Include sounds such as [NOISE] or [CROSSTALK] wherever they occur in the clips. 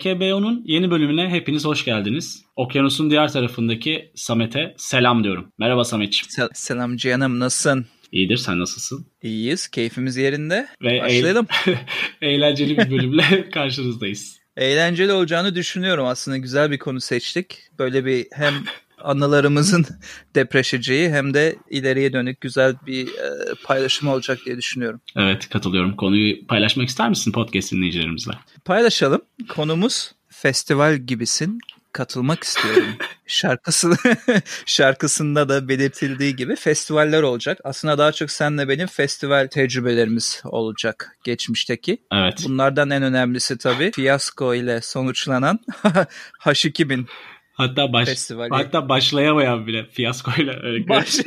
TKBO'nun yeni bölümüne hepiniz hoş geldiniz. Okyanusun diğer tarafındaki Samet'e selam diyorum. Merhaba Samet'ciğim. Sel- selam canım nasılsın? İyidir sen nasılsın? İyiyiz. Keyfimiz yerinde. Ve Başlayalım. [LAUGHS] eğlenceli bir bölümle [LAUGHS] karşınızdayız. Eğlenceli olacağını düşünüyorum. Aslında güzel bir konu seçtik. Böyle bir hem [LAUGHS] anılarımızın [LAUGHS] depreşeceği hem de ileriye dönük güzel bir e, paylaşım olacak diye düşünüyorum. Evet katılıyorum. Konuyu paylaşmak ister misin podcast dinleyicilerimizle? Paylaşalım. Konumuz festival gibisin katılmak istiyorum. [LAUGHS] Şarkısı [LAUGHS] şarkısında da belirtildiği gibi festivaller olacak. Aslında daha çok senle benim festival tecrübelerimiz olacak geçmişteki. Evet. Bunlardan en önemlisi tabii fiyasko ile sonuçlanan H2000 Hatta baş, Festivali. hatta başlayamayan bile fiyaskoyla öyle [LAUGHS] baş,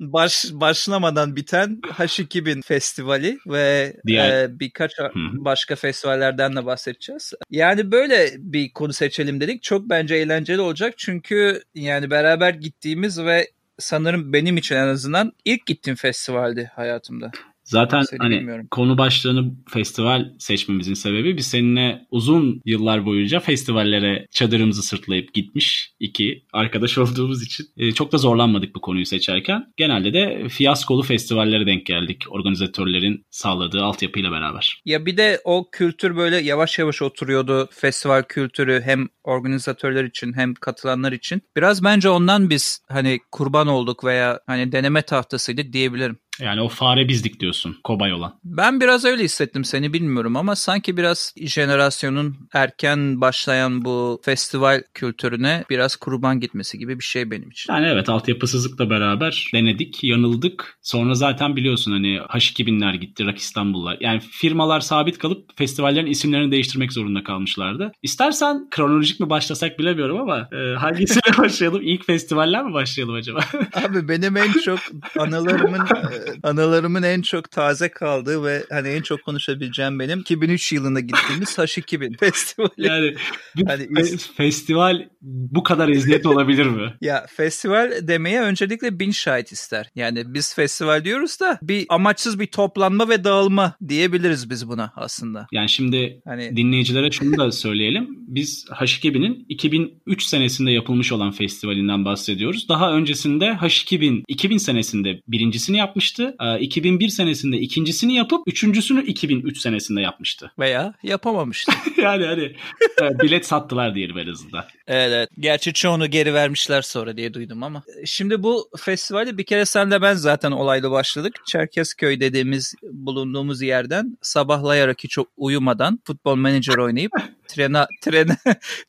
baş başlamadan biten H2000 festivali ve Diğer- e, birkaç başka festivallerden de bahsedeceğiz. Yani böyle bir konu seçelim dedik. Çok bence eğlenceli olacak çünkü yani beraber gittiğimiz ve sanırım benim için en azından ilk gittiğim festivaldi hayatımda. Zaten Seni hani bilmiyorum. konu başlığını festival seçmemizin sebebi biz seninle uzun yıllar boyunca festivallere çadırımızı sırtlayıp gitmiş iki arkadaş [LAUGHS] olduğumuz için e, çok da zorlanmadık bu konuyu seçerken. Genelde de fiyaskolu festivallere denk geldik organizatörlerin sağladığı altyapıyla beraber. Ya bir de o kültür böyle yavaş yavaş oturuyordu. Festival kültürü hem organizatörler için hem katılanlar için. Biraz bence ondan biz hani kurban olduk veya hani deneme tahtasıydı diyebilirim. Yani o fare bizdik diyorsun kobay olan. Ben biraz öyle hissettim seni bilmiyorum ama sanki biraz jenerasyonun erken başlayan bu festival kültürüne biraz kurban gitmesi gibi bir şey benim için. Yani evet altyapısızlıkla beraber denedik, yanıldık. Sonra zaten biliyorsun hani H2000'ler gitti, Rock İstanbul'lar. Yani firmalar sabit kalıp festivallerin isimlerini değiştirmek zorunda kalmışlardı. İstersen kronolojik mi başlasak bilemiyorum ama e, hangisiyle [LAUGHS] başlayalım? İlk festivaller mi başlayalım acaba? Abi benim en çok anılarımın [LAUGHS] anılarımın en çok taze kaldığı ve hani en çok konuşabileceğim benim 2003 yılında gittiğimiz H2000 [LAUGHS] festivali. yani bir Hani fe- festival bu kadar eziyet olabilir mi? [LAUGHS] Ya festival demeye öncelikle bin şahit ister. Yani biz festival diyoruz da bir amaçsız bir toplanma ve dağılma diyebiliriz biz buna aslında. Yani şimdi Hani dinleyicilere şunu da [LAUGHS] söyleyelim. Biz H2000'in 2003 senesinde yapılmış olan festivalinden bahsediyoruz. Daha öncesinde H2000 2000 senesinde birincisini yapmıştı. Ee, 2001 senesinde ikincisini yapıp üçüncüsünü 2003 senesinde yapmıştı. [LAUGHS] veya yapamamıştı. [LAUGHS] yani hani e, bilet sattılar diyelim en azından. evet, evet. Gerçi çoğunu geri vermişler sonra diye duydum ama. Şimdi bu festivali bir kere senle ben zaten olayla başladık. Çerkezköy dediğimiz bulunduğumuz yerden sabahlayarak hiç uyumadan futbol menajer oynayıp [LAUGHS] trene [LAUGHS] trene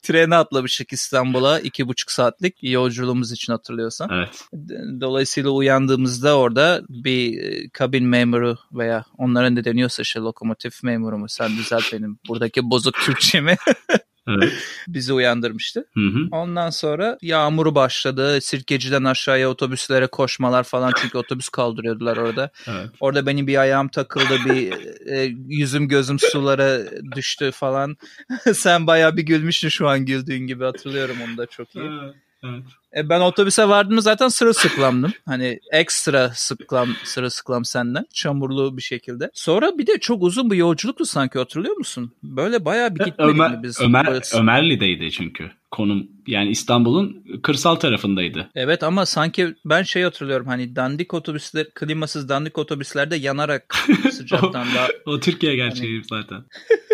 trene atlamıştık İstanbul'a iki buçuk saatlik yolculuğumuz için hatırlıyorsan. Evet. Dolayısıyla uyandığımızda orada bir e, kabin memuru veya onların ne deniyorsa işte lokomotif memuru mu sen düzelt benim buradaki bozuk Türkçemi [LAUGHS] Evet. [LAUGHS] bizi uyandırmıştı. Hı hı. Ondan sonra yağmur başladı. Sirkeci'den aşağıya otobüslere koşmalar falan çünkü otobüs kaldırıyordular orada. Evet. Orada benim bir ayağım takıldı bir e, yüzüm gözüm sulara düştü falan. [LAUGHS] Sen bayağı bir gülmüştün şu an güldüğün gibi hatırlıyorum onu da çok iyi. Evet. Evet. E ben otobüse vardığımda zaten sırılsıklamdım. Hani ekstra sıklam, sırılsıklam senden. Çamurlu bir şekilde. Sonra bir de çok uzun bir yolculuktu sanki hatırlıyor musun? Böyle bayağı bir gitmedik Ömer, mi biz? Ömer, Ömerli'deydi çünkü konum. Yani İstanbul'un kırsal tarafındaydı. Evet ama sanki ben şey hatırlıyorum hani dandik otobüsler, klimasız dandik otobüslerde yanarak [LAUGHS] sıcaktan daha. O Türkiye gerçeği zaten. [LAUGHS]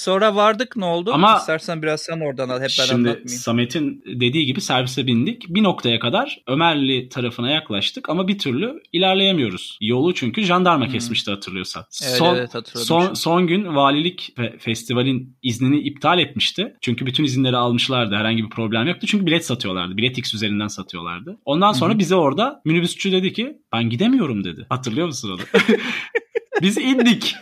Sonra vardık ne oldu? Ama- İstersen biraz sen oradan al hep ben Şimdi anlatmayayım. Samet'in dediği gibi servise bindik. Bir noktaya kadar Ömerli tarafına yaklaştık ama bir türlü ilerleyemiyoruz. Yolu çünkü jandarma Hmm. kesmişti hatırlıyorsan. Evet, son, evet, hatırladım son, şimdi. son gün valilik fe- festivalin iznini iptal etmişti. Çünkü bütün izinleri almışlardı. Herhangi bir problem yoktu. Çünkü bilet satıyorlardı. Biletix üzerinden satıyorlardı. Ondan sonra hı. bize orada minibüsçü dedi ki ben gidemiyorum dedi. Hatırlıyor musun onu? [LAUGHS] Biz indik.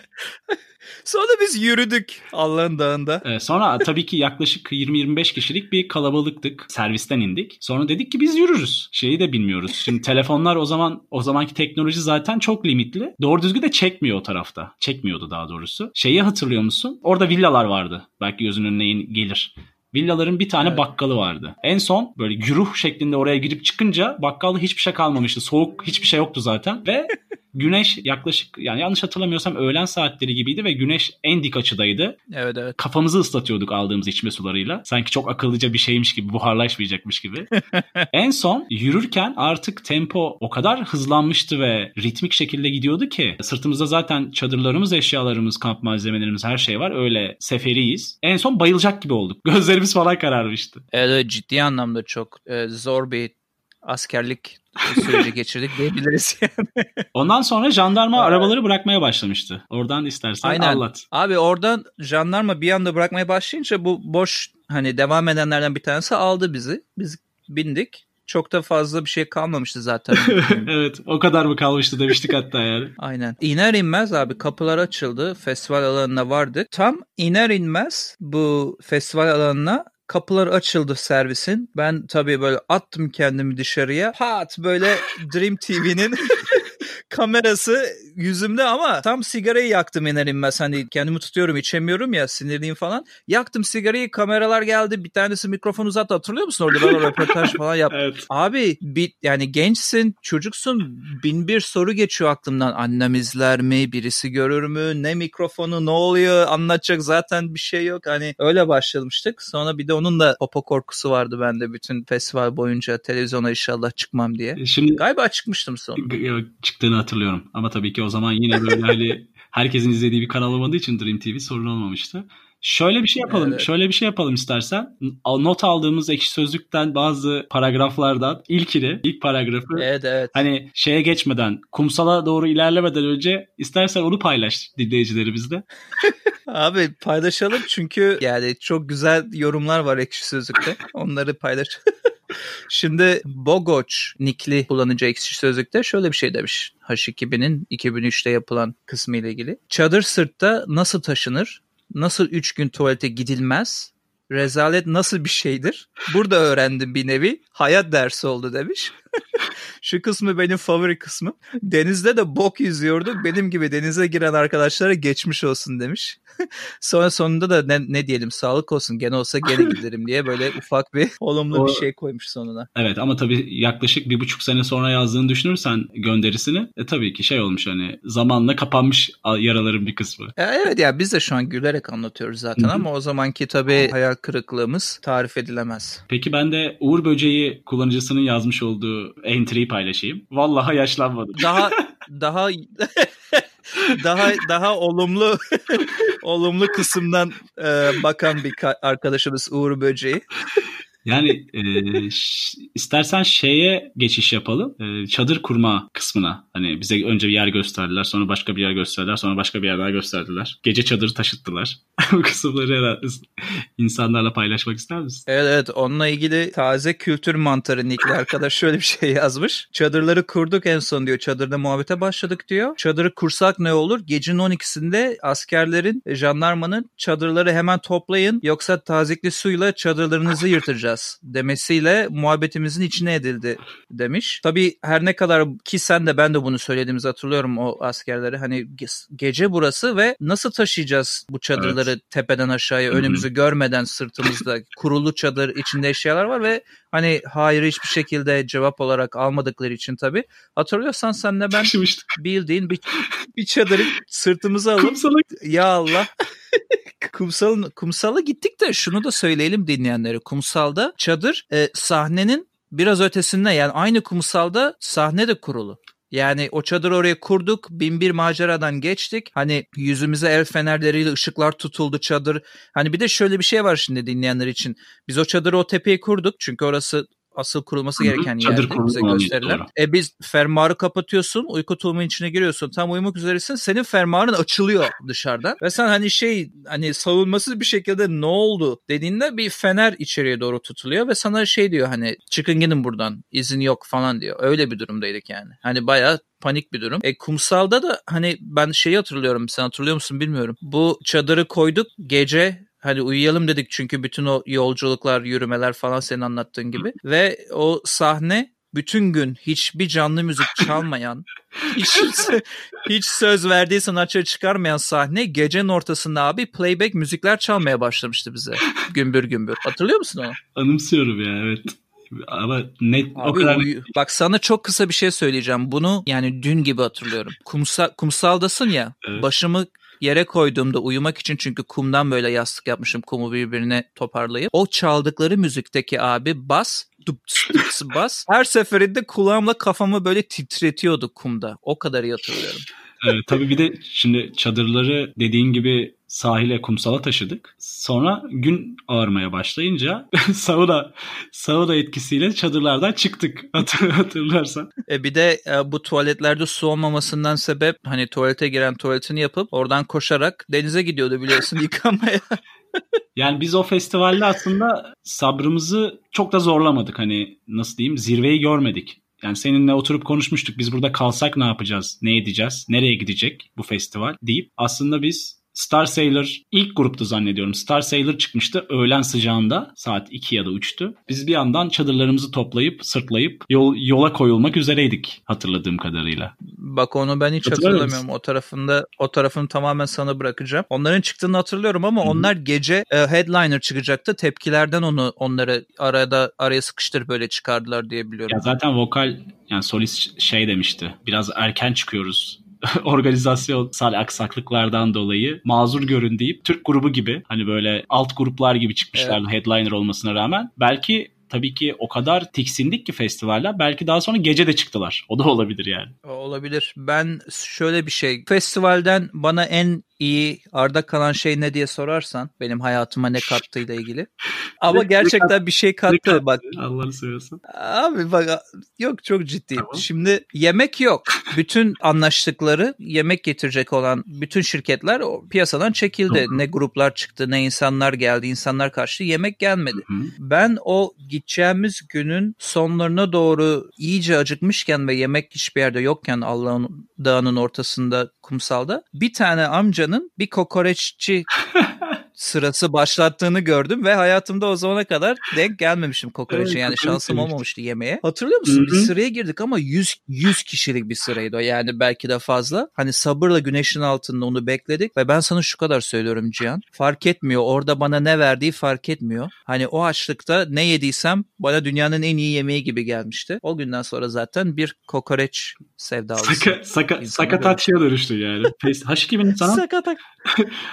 Sonra biz yürüdük Allah'ın dağında. Ee, sonra tabii ki yaklaşık 20-25 kişilik bir kalabalıktık. Servisten indik. Sonra dedik ki biz yürürüz. Şeyi de bilmiyoruz. Şimdi telefonlar o zaman o zamanki teknoloji zaten çok limitli. Doğru düzgün de çekmiyor o tarafta. Çekmiyordu daha doğrusu. Şeyi hatırlıyor musun? Orada villalar vardı. Belki gözünün önüne gelir. Villaların bir tane Evet. bakkalı vardı. En son böyle güruh şeklinde oraya girip çıkınca bakkalda hiçbir şey kalmamıştı. Soğuk hiçbir şey yoktu zaten ve [LAUGHS] Güneş yaklaşık yani yanlış hatırlamıyorsam öğlen saatleri gibiydi ve güneş en dik açıdaydı. Evet evet. Kafamızı ıslatıyorduk aldığımız içme sularıyla. Sanki çok akıllıca bir şeymiş gibi buharlaşmayacakmış gibi. [LAUGHS] en son yürürken artık tempo o kadar hızlanmıştı ve ritmik şekilde gidiyordu ki sırtımızda zaten çadırlarımız, eşyalarımız, kamp malzemelerimiz her şey var. Öyle seferiyiz. En son bayılacak gibi olduk. [LAUGHS] Gözlerimiz falan kararmıştı. Evet ciddi anlamda çok e, zor bir askerlik süreci geçirdik diyebiliriz yani. [LAUGHS] Ondan sonra jandarma arabaları bırakmaya başlamıştı. Oradan istersen Aynen. anlat. Abi oradan jandarma bir anda bırakmaya başlayınca bu boş hani devam edenlerden bir tanesi aldı bizi. Biz bindik. Çok da fazla bir şey kalmamıştı zaten. [LAUGHS] evet o kadar mı kalmıştı demiştik hatta yani. [LAUGHS] Aynen. İner inmez abi kapılar açıldı. Festival alanına vardık. Tam iner inmez bu festival alanına kapılar açıldı servisin. Ben tabii böyle attım kendimi dışarıya. Pat böyle Dream TV'nin [LAUGHS] kamerası yüzümde ama tam sigarayı yaktım iner inmez. Hani kendimi tutuyorum içemiyorum ya sinirliyim falan. Yaktım sigarayı kameralar geldi. Bir tanesi mikrofon uzattı hatırlıyor musun orada ben röportaj falan yaptım. [LAUGHS] Evet. Abi bir, yani gençsin çocuksun bin bir soru geçiyor aklımdan. Annem izler mi birisi görür mü ne mikrofonu ne oluyor anlatacak zaten bir şey yok. Hani öyle başlamıştık. Sonra bir de onun da popo korkusu vardı bende bütün festival boyunca televizyona inşallah çıkmam diye. Şimdi Galiba çıkmıştım sonra. Yok, çıktığını hatırlıyorum. Ama tabii ki o zaman yine böyle hani herkesin izlediği bir kanal olmadığı için Dream TV sorun olmamıştı. Şöyle bir şey yapalım. Evet. Şöyle bir şey yapalım istersen. Not aldığımız ekşi sözlükten bazı paragraflardan ilkini, ilk paragrafı Evet evet. hani şeye geçmeden, kumsala doğru ilerlemeden önce istersen onu paylaş dinleyicilerimizle. [LAUGHS] Abi paylaşalım çünkü yani çok güzel yorumlar var ekşi sözlükte. Onları paylaş. [LAUGHS] Şimdi Bogoç nikli kullanıcı ekşi sözlükte şöyle bir şey demiş. H2000'in 2003'te yapılan kısmı ile ilgili. Çadır sırtta nasıl taşınır? Nasıl 3 gün tuvalete gidilmez? Rezalet nasıl bir şeydir? Burada öğrendim bir nevi. Hayat dersi oldu demiş. [LAUGHS] Şu kısmı benim favori kısmım. Denizde de bok yüzüyorduk. Benim gibi denize giren arkadaşlara geçmiş olsun demiş. [LAUGHS] Sonra sonunda da ne, ne diyelim sağlık olsun gene olsa gene [LAUGHS] giderim diye böyle ufak bir olumlu O- bir şey koymuş sonuna. Evet ama tabii yaklaşık bir buçuk sene sonra yazdığını düşünürsen gönderisini e, tabii ki şey olmuş hani zamanla kapanmış yaraların bir kısmı. E, evet ya biz de şu an gülerek anlatıyoruz zaten ama o zamanki tabii hayal kırıklığımız tarif edilemez. Peki ben de Uğur Böceği kullanıcısının yazmış olduğu entry'yi paylaşayım. Vallahi yaşlanmadım. Daha [LAUGHS] daha daha daha olumlu olumlu kısımdan e, bakan bir ka- arkadaşımız Uğur Böceği. Yani e, istersen şeye geçiş yapalım. E, çadır kurma kısmına. Hani bize önce bir yer gösterdiler, sonra başka bir yer gösterdiler, sonra başka bir yer daha gösterdiler. Gece çadırı taşıttılar. [LAUGHS] Bu kısımları herhalde insanlarla paylaşmak ister misin? Evet evet onunla ilgili taze kültür mantarı Nikli arkadaş şöyle bir şey yazmış. Çadırları kurduk en son diyor. Çadırda muhabbete başladık diyor. Çadırı kursak ne olur? Gecenin 12'sinde askerlerin, jandarmanın çadırları hemen toplayın yoksa tazikli suyla çadırlarınızı yırtacağız demesiyle muhabbetimizin içine edildi demiş. Tabii her ne kadar ki sen de ben de bunu söylediğimizi hatırlıyorum o askerlere. Hani ge- gece burası ve nasıl taşıyacağız bu çadırları tepeden aşağıya önümüzü görmeden sırtımızda kurulu çadır içinde eşyalar var ve hani hayır hiçbir şekilde cevap olarak almadıkları için tabii. Hatırlıyorsan senle ben bildiğin bir, bir çadırı sırtımıza alıp ya Allah. [LAUGHS] Kumsalın kumsala gittik de şunu da söyleyelim dinleyenlere. Kumsalda çadır e, sahnenin biraz ötesinde yani aynı kumsalda sahne de kurulu. Yani o çadır oraya kurduk. Bin bir maceradan geçtik. Hani yüzümüze el fenerleriyle ışıklar tutuldu çadır. Hani bir de şöyle bir şey var şimdi dinleyenler için. Biz o çadırı o tepeye kurduk. Çünkü orası asıl kurulması gereken yerdi. kurulu Bize gösterilen. doğru. E biz fermuarı kapatıyorsun. Uyku tulumun içine giriyorsun. Tam uyumak üzeresin. Senin fermuarın açılıyor dışarıdan. Ve sen hani şey hani savunmasız bir şekilde ne oldu dediğinde bir fener içeriye doğru tutuluyor ve sana şey diyor hani çıkın gidin buradan izin yok falan diyor. Öyle bir durumdaydık yani. Hani bayağı panik bir durum. E kumsalda da hani ben şeyi hatırlıyorum sen hatırlıyor musun bilmiyorum. Bu çadırı koyduk gece Hani uyuyalım dedik çünkü bütün o yolculuklar, yürümeler falan senin anlattığın gibi. Ve o sahne bütün gün hiçbir canlı müzik çalmayan, [LAUGHS] hiç, hiç söz verdiği sanatçıya çıkarmayan sahne gecenin ortasında abi playback müzikler çalmaya başlamıştı bize. Gümbür gümbür. Hatırlıyor musun onu? Anımsıyorum ya evet. Ama net o Abi kadar uyu- Bak sana çok kısa bir şey söyleyeceğim. Bunu yani dün gibi hatırlıyorum. Kumsa, kumsaldasın ya. Evet. Başımı yere koyduğumda uyumak için çünkü kumdan böyle yastık yapmışım kumu birbirine toparlayıp. O çaldıkları müzikteki abi bas dups dups bas. Her seferinde kulağımla kafamı böyle titretiyordu kumda. O kadar hatırlıyorum. Evet, tabii bir de şimdi çadırları dediğin gibi sahile kumsala taşıdık. Sonra gün ağarmaya başlayınca [LAUGHS] sauna sauna etkisiyle çadırlardan çıktık hatır- hatırlarsan. E bir de e, bu tuvaletlerde su olmamasından sebep hani tuvalete giren tuvaletini yapıp oradan koşarak denize gidiyordu biliyorsun [LAUGHS] yıkanmaya. Yani biz o festivalde aslında sabrımızı çok da zorlamadık. Hani nasıl diyeyim zirveyi görmedik. Yani seninle oturup konuşmuştuk. Biz burada kalsak ne yapacağız? Ne edeceğiz? Nereye gidecek bu festival deyip aslında biz Star Sailor ilk gruptu zannediyorum. Star Sailor çıkmıştı öğlen sıcağında saat 2 ya da 3'tü. Biz bir yandan çadırlarımızı toplayıp sırtlayıp yol, yola koyulmak üzereydik hatırladığım kadarıyla. Bak onu ben hiç hatırlamıyorum. O tarafında o tarafını tamamen sana bırakacağım. Onların çıktığını hatırlıyorum ama Hı hı. onlar gece e, headliner çıkacaktı. Tepkilerden onu onları arada araya sıkıştırıp böyle çıkardılar diye biliyorum. Ya zaten vokal yani solist şey demişti. Biraz erken çıkıyoruz. [LAUGHS] organizasyonsal aksaklıklardan dolayı mazur görün deyip Türk grubu gibi hani böyle alt gruplar gibi çıkmışlardı headliner olmasına rağmen. Belki tabii ki o kadar tiksindik ki festivaller belki daha sonra gece de çıktılar. O da olabilir yani. Olabilir. Ben şöyle bir şey. Festivalden bana en iyi arda kalan şey ne diye sorarsan benim hayatıma ne kattığıyla ilgili. Ama gerçekten bir şey kattı. Bak Allah'ını seviyorsun. Abi bak yok çok ciddiyim. Tamam. Şimdi yemek yok. Bütün anlaştıkları yemek getirecek olan bütün şirketler piyasadan çekildi. Doğru. Ne gruplar çıktı ne insanlar geldi. insanlar kaçtı. Yemek gelmedi. Hı. Ben o gideceğimiz günün sonlarına doğru iyice acıkmışken ve yemek hiçbir yerde yokken Allah'ın dağının ortasında kumsalda bir tane amcanın bir kokoreççi [LAUGHS] sırası başlattığını gördüm ve hayatımda o zamana kadar denk [LAUGHS] gelmemişim kokoreçe. Evet, yani kokoreç şansım yemiştim. olmamıştı yemeğe. Hatırlıyor musun? Hı Bir sıraya girdik ama 100 100 kişilik bir sıraydı o. Yani belki de fazla. Hani sabırla güneşin altında onu bekledik ve ben sana şu kadar söylüyorum Cihan. Fark etmiyor. Orada bana ne verdiği fark etmiyor. Hani o açlıkta ne yediysem bana dünyanın en iyi yemeği gibi gelmişti. O günden sonra zaten bir kokoreç sevdalısı. Saka, saka, sakatatçıya dönüştü yani. H2000'in [LAUGHS] sana.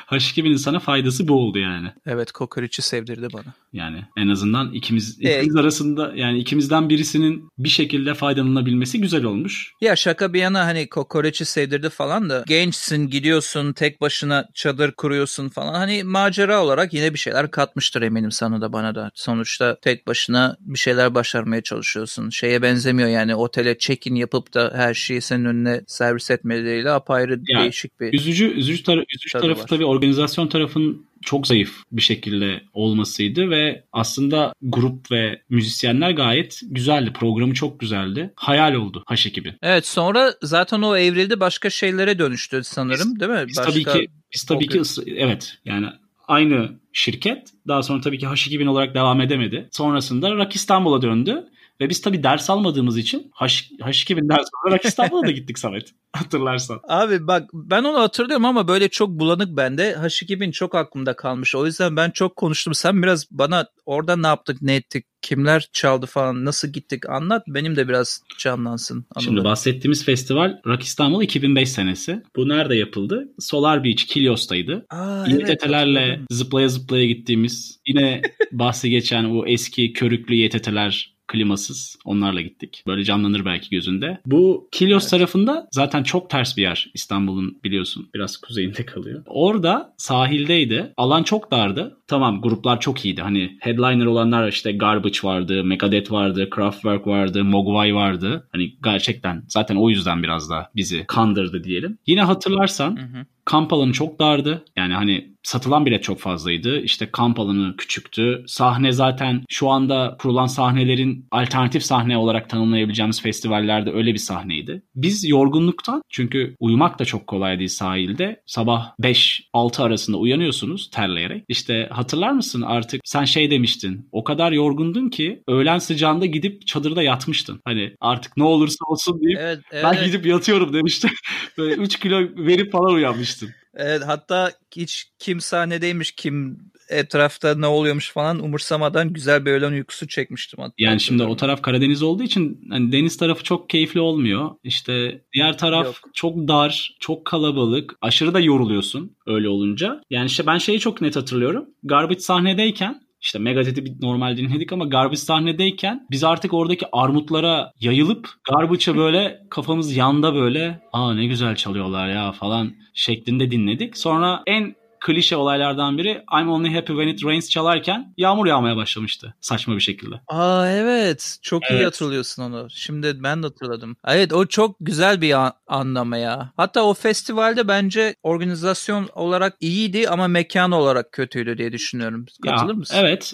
H2000'in [LAUGHS] sana faydası bu oldu yani. Evet kokoreçi sevdirdi bana. Yani en azından ikimiz Ee, ikimiz arasında yani ikimizden birisinin bir şekilde faydalanabilmesi güzel olmuş. Ya şaka bir yana hani kokoreçi sevdirdi falan da gençsin gidiyorsun tek başına çadır kuruyorsun falan hani macera olarak yine bir şeyler katmıştır eminim sana da bana da. Sonuçta tek başına bir şeyler başarmaya çalışıyorsun. Şeye benzemiyor yani otele check-in yapıp da her şeyi senin önüne servis etmeleriyle apayrı Ya, değişik bir Üzücü üzücü, tara- üzücü tarafı var. tabii organizasyon tarafının çok zayıf bir şekilde olmasıydı ve aslında grup ve müzisyenler gayet güzeldi. Programı çok güzeldi. Hayal oldu H ekibi. Evet sonra zaten o evrildi başka şeylere dönüştü sanırım değil mi? Biz Başka... tabii ki biz tabii ki evet yani aynı şirket daha sonra tabii ki H2000 olarak devam edemedi. Sonrasında Rock İstanbul'a döndü. Ve biz tabii ders almadığımız için H, H2000'den sonra Rock İstanbul'a da gittik Samet. Hatırlarsan. Abi bak ben onu hatırlıyorum ama böyle çok bulanık bende. H2000 çok aklımda kalmış. O yüzden ben çok konuştum. Sen biraz bana orada ne yaptık, ne ettik, kimler çaldı falan, nasıl gittik anlat. Benim de biraz canlansın. Şimdi anılarım. bahsettiğimiz festival Rock İstanbul 2005 senesi. Bu nerede yapıldı? Solar Beach, Kilios'taydı. Aa, YTT'lerle hatırladım. zıplaya zıplaya gittiğimiz yine [LAUGHS] bahsi geçen o eski körüklü YTT'ler klimasız. Onlarla gittik. Böyle canlanır belki gözünde. Bu Kilios Evet. tarafında zaten çok ters bir yer. İstanbul'un biliyorsun. Biraz kuzeyinde kalıyor. Orada sahildeydi. Alan çok dardı. Tamam gruplar çok iyiydi. Hani headliner olanlar işte Garbage vardı, Megadeth vardı, Kraftwerk vardı, Mogwai vardı. Hani gerçekten zaten o yüzden biraz da bizi kandırdı diyelim. Yine hatırlarsan Hı hı. kamp alanı çok dardı. Yani hani satılan bilet çok fazlaydı. İşte kamp alanı küçüktü. Sahne zaten şu anda kurulan sahnelerin alternatif sahne olarak tanımlayabileceğimiz festivallerde öyle bir sahneydi. Biz yorgunluktan çünkü uyumak da çok kolay değil sahilde. Sabah 5-6 arasında uyanıyorsunuz terleyerek. İşte hatırlar mısın artık sen şey demiştin. O kadar yorgundun ki öğlen sıcağında gidip çadırda yatmıştın. Hani artık ne olursa olsun deyip Evet, evet, ben gidip yatıyorum demiştin. [LAUGHS] Böyle 3 kilo verip falan uyanmıştın. Evet, hatta hiç kim sahnedeymiş, kim etrafta ne oluyormuş falan umursamadan güzel bir öğlen uykusu çekmiştim. Hatta. Yani şimdi o taraf Karadeniz olduğu için hani deniz tarafı çok keyifli olmuyor. İşte diğer taraf Yok. çok dar, çok kalabalık. Aşırı da yoruluyorsun öyle olunca. Yani işte ben şeyi çok net hatırlıyorum. Garbage sahnedeyken işte Megadeth'i bir normal dinledik ama Garbage sahnedeyken biz artık oradaki armutlara yayılıp Garbage'a böyle kafamız yanda böyle aa ne güzel çalıyorlar ya falan şeklinde dinledik. Sonra en klişe olaylardan biri I'm Only Happy When It Rains çalarken yağmur yağmaya başlamıştı saçma bir şekilde. Aa evet çok evet. iyi hatırlıyorsun onu. Şimdi ben de hatırladım. Evet o çok güzel bir an- anlama ya. Hatta o festivalde bence organizasyon olarak iyiydi ama mekan olarak kötüydü diye düşünüyorum. Katılır ya, mısın? Evet.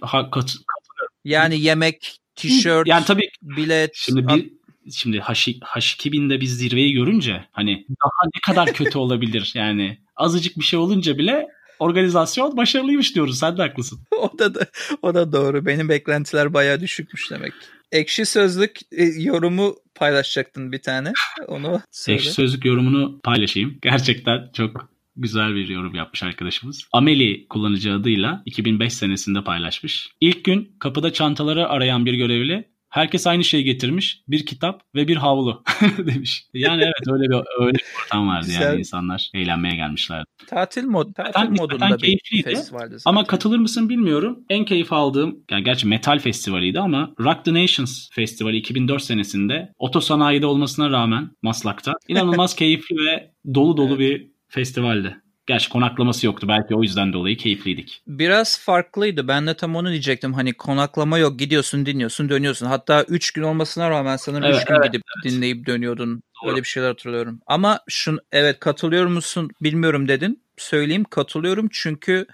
Ha, kat- katılıyorum. Yani yemek, tişört, yani tabii, bilet. Şimdi bir, şimdi H, H2000'de biz zirveyi görünce hani daha ne kadar kötü [LAUGHS] olabilir yani azıcık bir şey olunca bile organizasyon başarılıymış diyoruz. Sen de haklısın. [LAUGHS] o da, da o da doğru. Benim beklentiler bayağı düşükmüş demek. Ekşi Sözlük e, yorumu paylaşacaktın bir tane. Onu söyle. Ekşi Sözlük yorumunu paylaşayım. Gerçekten çok güzel bir yorum yapmış arkadaşımız. Ameli kullanıcı adıyla 2005 senesinde paylaşmış. İlk gün kapıda çantaları arayan bir görevli Herkes aynı şeyi getirmiş. Bir kitap ve bir havlu [LAUGHS] demiş. Yani evet öyle bir öyle bir ortam vardı Güzel. yani insanlar eğlenmeye gelmişlerdi. Tatil mod tatil zaten, modunda zaten bir festivaldi zaten. Ama katılır mısın bilmiyorum. En keyif aldığım yani gerçi metal festivaliydi ama Rock the Nations festivali 2004 senesinde otosanayide olmasına rağmen Maslak'ta [LAUGHS] inanılmaz keyifli ve dolu dolu evet. bir festivaldi. Gerçi konaklaması yoktu. Belki o yüzden dolayı keyifliydik. Biraz farklıydı. Ben de tam onu diyecektim. Hani konaklama yok. Gidiyorsun, dinliyorsun, dönüyorsun. Hatta 3 gün olmasına rağmen sanırım 3 evet, gün evet, gidip evet. dinleyip dönüyordun. Doğru. Öyle bir şeyler hatırlıyorum. Ama şun evet katılıyor musun bilmiyorum dedin. Söyleyeyim katılıyorum çünkü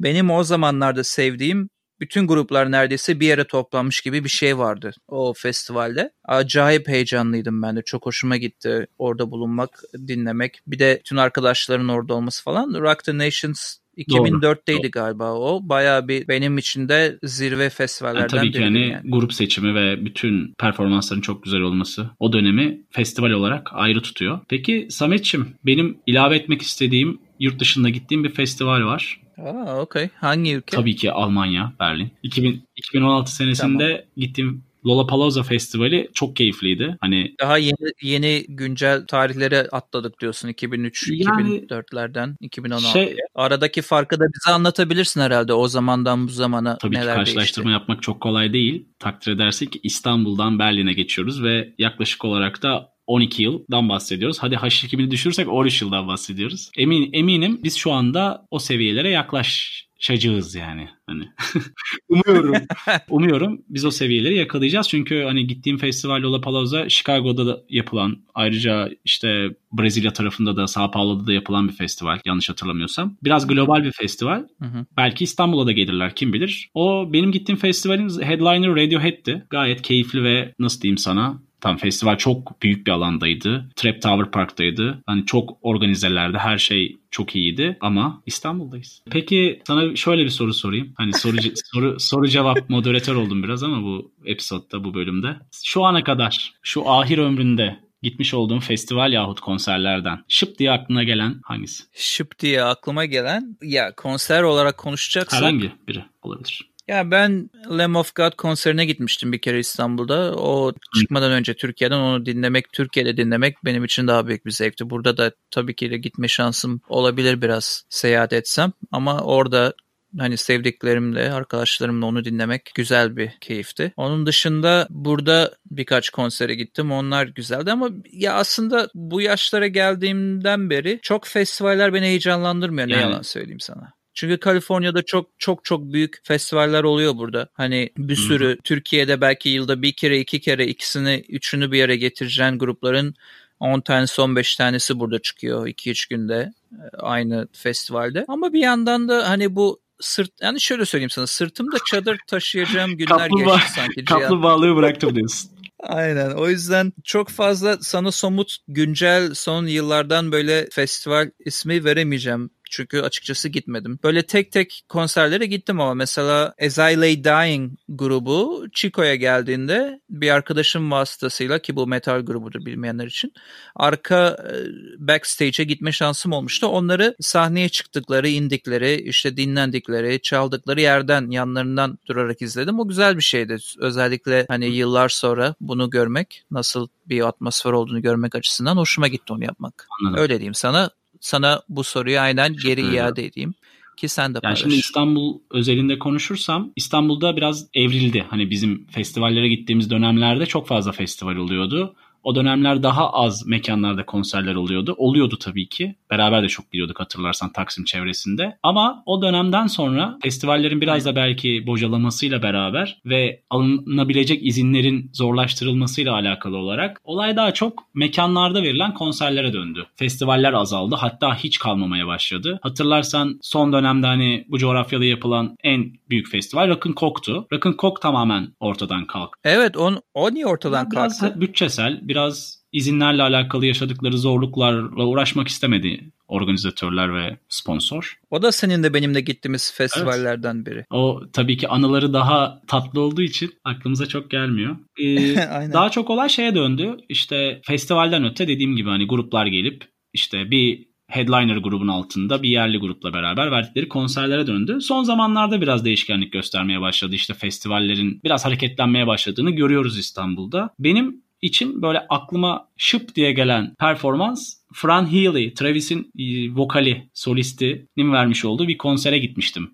benim o zamanlarda sevdiğim bütün gruplar neredeyse bir yere toplanmış gibi bir şey vardı o festivalde. Acayip heyecanlıydım ben de. Çok hoşuma gitti orada bulunmak, dinlemek. Bir de tüm arkadaşların orada olması falan. Rock the Nations 2004'teydi Doğru. galiba o. Bayağı bir benim için de zirve festivallerden yani tabii ki yani, yani grup seçimi ve bütün performansların çok güzel olması o dönemi festival olarak ayrı tutuyor. Peki Sametçim benim ilave etmek istediğim yurt dışında gittiğim bir festival var. Aa, okey. Hangi ülke? Tabii ki Almanya, Berlin. 2000, 2016 senesinde tamam. gittiğim Lollapalooza Festivali çok keyifliydi. Hani daha yeni yeni güncel tarihleri atladık diyorsun 2003 yani, 2004'lerden 2016. Şey, Aradaki farkı da bize anlatabilirsin herhalde o zamandan bu zamana tabii neler ki karşılaştırma değişti. yapmak çok kolay değil. Takdir edersek İstanbul'dan Berlin'e geçiyoruz ve yaklaşık olarak da 12 yıldan bahsediyoruz. Hadi H2000'i düşürsek 13 yıldan bahsediyoruz. Emin, eminim biz şu anda o seviyelere yaklaşacağız yani. Hani [LAUGHS] umuyorum. [LAUGHS] umuyorum biz o seviyeleri yakalayacağız. Çünkü hani gittiğim festival Lollapalooza Chicago'da da yapılan ayrıca işte Brezilya tarafında da Sao Paulo'da da yapılan bir festival yanlış hatırlamıyorsam. Biraz global bir festival. Hı hı. Belki İstanbul'a da gelirler kim bilir. O benim gittiğim festivalin headliner Radiohead'ti. Gayet keyifli ve nasıl diyeyim sana Tam festival çok büyük bir alandaydı. Trap Tower Park'taydı. Hani çok organizelerdi. Her şey çok iyiydi ama İstanbul'dayız. Peki sana şöyle bir soru sorayım. Hani soru [LAUGHS] soru soru cevap moderatör oldum biraz ama bu episodda bu bölümde. Şu ana kadar şu ahir ömründe gitmiş olduğum festival yahut konserlerden şıp diye aklına gelen hangisi? Şıp diye aklıma gelen ya konser olarak konuşacaksak herhangi biri olabilir. Ya ben Lamb of God konserine gitmiştim bir kere İstanbul'da. O çıkmadan önce Türkiye'den onu dinlemek, Türkiye'de dinlemek benim için daha büyük bir zevkti. Burada da tabii ki de gitme şansım olabilir biraz seyahat etsem ama orada hani sevdiklerimle, arkadaşlarımla onu dinlemek güzel bir keyifti. Onun dışında burada birkaç konsere gittim. Onlar güzeldi ama ya aslında bu yaşlara geldiğimden beri çok festivaller beni heyecanlandırmıyor. Yani, ne yalan söyleyeyim sana. Çünkü Kaliforniya'da çok çok çok büyük festivaller oluyor burada. Hani bir sürü Hı-hı. Türkiye'de belki yılda bir kere iki kere ikisini üçünü bir yere getireceğin grupların 10 tanesi 15 tanesi burada çıkıyor 2-3 günde e, aynı festivalde. Ama bir yandan da hani bu sırt yani şöyle söyleyeyim sana sırtımda çadır taşıyacağım [LAUGHS] günler Kaplumbağa, geçti sanki. [LAUGHS] Kaplumbağalığı bıraktım diyorsun. [LAUGHS] Aynen. O yüzden çok fazla sana somut güncel son yıllardan böyle festival ismi veremeyeceğim Çünkü açıkçası gitmedim. Böyle tek tek konserlere gittim ama mesela As I Lay Dying grubu Chico'ya geldiğinde bir arkadaşım vasıtasıyla ki bu metal grubudur bilmeyenler için arka e, backstage'e gitme şansım olmuştu. Onları sahneye çıktıkları, indikleri, işte dinlendikleri, çaldıkları yerden yanlarından durarak izledim. O güzel bir şeydi. Özellikle hani yıllar sonra bunu görmek, nasıl bir atmosfer olduğunu görmek açısından hoşuma gitti onu yapmak. Anladım. Öyle diyeyim sana. Sana bu soruyu aynen geri iade edeyim ki sen de paylaş. Yani şimdi İstanbul özelinde konuşursam İstanbul'da biraz evrildi. Hani bizim festivallere gittiğimiz dönemlerde çok fazla festival oluyordu. O dönemler daha az mekanlarda konserler oluyordu. Oluyordu tabii ki. Beraber de çok gidiyorduk hatırlarsan Taksim çevresinde. Ama o dönemden sonra festivallerin biraz da belki bocalamasıyla beraber ve alınabilecek izinlerin zorlaştırılmasıyla alakalı olarak olay daha çok mekanlarda verilen konserlere döndü. Festivaller azaldı. Hatta hiç kalmamaya başladı. Hatırlarsan son dönemde hani bu coğrafyada yapılan en büyük festival Rock'n Coke'tu. Rock'n Coke tamamen ortadan kalktı. Evet on, o niye ortadan biraz kalktı? bütçesel, biraz izinlerle alakalı yaşadıkları zorluklarla uğraşmak istemedi organizatörler ve sponsor. O da senin de benim de gittiğimiz festivallerden evet. biri. O tabii ki anıları daha tatlı olduğu için aklımıza çok gelmiyor. Ee, [LAUGHS] daha çok olay şeye döndü. İşte festivalden öte dediğim gibi hani gruplar gelip işte bir headliner grubun altında bir yerli grupla beraber verdikleri konserlere döndü. Son zamanlarda biraz değişkenlik göstermeye başladı. İşte festivallerin biraz hareketlenmeye başladığını görüyoruz İstanbul'da. Benim için böyle aklıma şıp diye gelen performans Fran Healy, Travis'in e, vokali, solistinin vermiş olduğu bir konsere gitmiştim.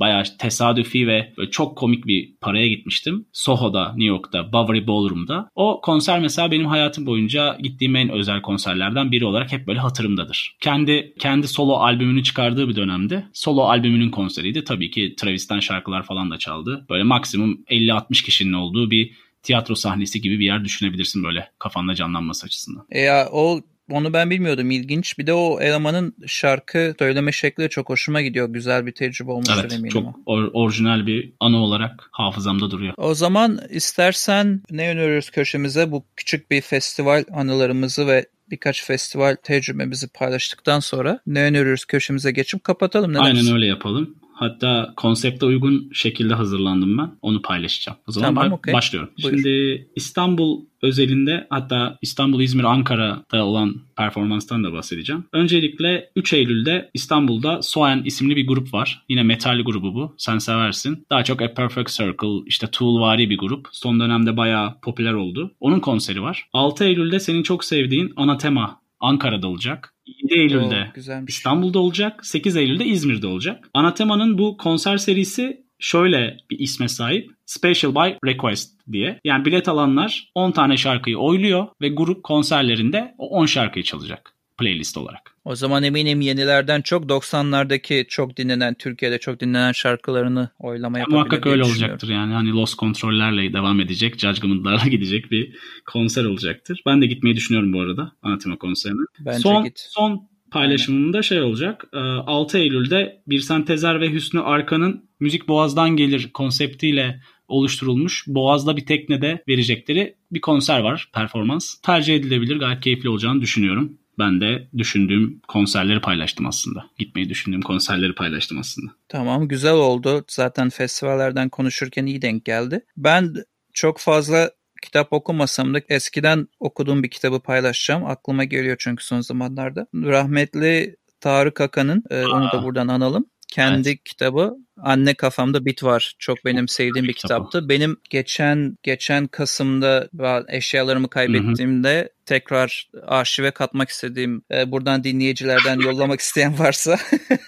Bayağı tesadüfi ve çok komik bir paraya gitmiştim. Soho'da, New York'ta, Bowery Ballroom'da. O konser mesela benim hayatım boyunca gittiğim en özel konserlerden biri olarak hep böyle hatırımdadır. Kendi kendi solo albümünü çıkardığı bir dönemde solo albümünün konseriydi. Tabii ki Travis'ten şarkılar falan da çaldı. Böyle maksimum 50-60 kişinin olduğu bir tiyatro sahnesi gibi bir yer düşünebilirsin böyle kafanda canlanması açısından. E ya o onu ben bilmiyordum ilginç. Bir de o elemanın şarkı söyleme şekli çok hoşuma gidiyor. Güzel bir tecrübe olmuştur evet, eminim. Çok or- orijinal bir anı olarak hafızamda duruyor. O zaman istersen ne öneriyoruz köşemize? Bu küçük bir festival anılarımızı ve birkaç festival tecrübemizi paylaştıktan sonra ne öneriyoruz köşemize geçip kapatalım. Ne Aynen dersin? öyle yapalım. Hatta konsepte uygun şekilde hazırlandım ben. Onu paylaşacağım. O zaman tamam, okay. başlıyorum. Buyur. Şimdi İstanbul özelinde hatta İstanbul, İzmir, Ankara'da olan performanstan da bahsedeceğim. Öncelikle 3 Eylül'de İstanbul'da Soen isimli bir grup var. Yine metal grubu bu. Sen seversin. Daha çok A Perfect Circle, işte Tool vari bir grup. Son dönemde bayağı popüler oldu. Onun konseri var. 6 Eylül'de senin çok sevdiğin Anatema Ankara'da olacak. 7 Eylül'de Oo, İstanbul'da olacak. 8 Eylül'de İzmir'de olacak. Anatema'nın bu konser serisi şöyle bir isme sahip. Special by Request diye. Yani bilet alanlar 10 tane şarkıyı oyluyor ve grup konserlerinde o 10 şarkıyı çalacak playlist olarak. O zaman eminim yenilerden çok 90'lardaki çok dinlenen Türkiye'de çok dinlenen şarkılarını oylama yapabilir Muhakkak öyle olacaktır yani. Hani Lost Control'lerle devam edecek, Judgment'larla [LAUGHS] gidecek bir konser olacaktır. Ben de gitmeyi düşünüyorum bu arada Anathema konserine. Bence son, git. Son paylaşımında şey olacak. 6 Eylül'de Bir Sentezer ve Hüsnü Arkan'ın Müzik Boğaz'dan Gelir konseptiyle oluşturulmuş Boğaz'da bir teknede verecekleri bir konser var, performans. Tercih edilebilir, gayet keyifli olacağını düşünüyorum ben de düşündüğüm konserleri paylaştım aslında. Gitmeyi düşündüğüm konserleri paylaştım aslında. Tamam güzel oldu. Zaten festivallerden konuşurken iyi denk geldi. Ben çok fazla kitap okumasam da eskiden okuduğum bir kitabı paylaşacağım. Aklıma geliyor çünkü son zamanlarda. Rahmetli Tarık Akan'ın, e, onu da buradan analım. Kendi evet. kitabı Anne Kafamda Bit Var. Çok benim sevdiğim bir kitaptı. Benim geçen geçen Kasım'da eşyalarımı kaybettiğimde hı hı tekrar arşive katmak istediğim, e, buradan dinleyicilerden yollamak isteyen varsa [LAUGHS]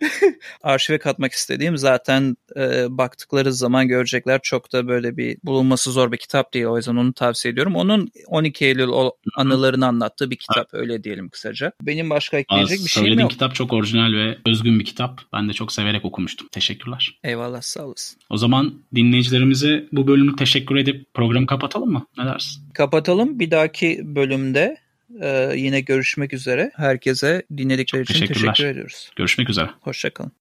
[LAUGHS] arşive katmak istediğim zaten e, baktıkları zaman görecekler. Çok da böyle bir bulunması zor bir kitap değil. O yüzden onu tavsiye ediyorum. Onun 12 Eylül anılarını anlattığı bir kitap öyle diyelim kısaca. Benim başka ekleyecek Az, bir şeyim yok. kitap çok orijinal ve özgün bir kitap. Ben de çok severek okumuştum. Teşekkürler. Eyvallah sağ olasın. O zaman dinleyicilerimize bu bölümü teşekkür edip programı kapatalım mı? Ne dersin? Kapatalım. Bir dahaki bölümde e, yine görüşmek üzere. Herkese dinledikleri için teşekkür ediyoruz. Görüşmek üzere. Hoşçakalın.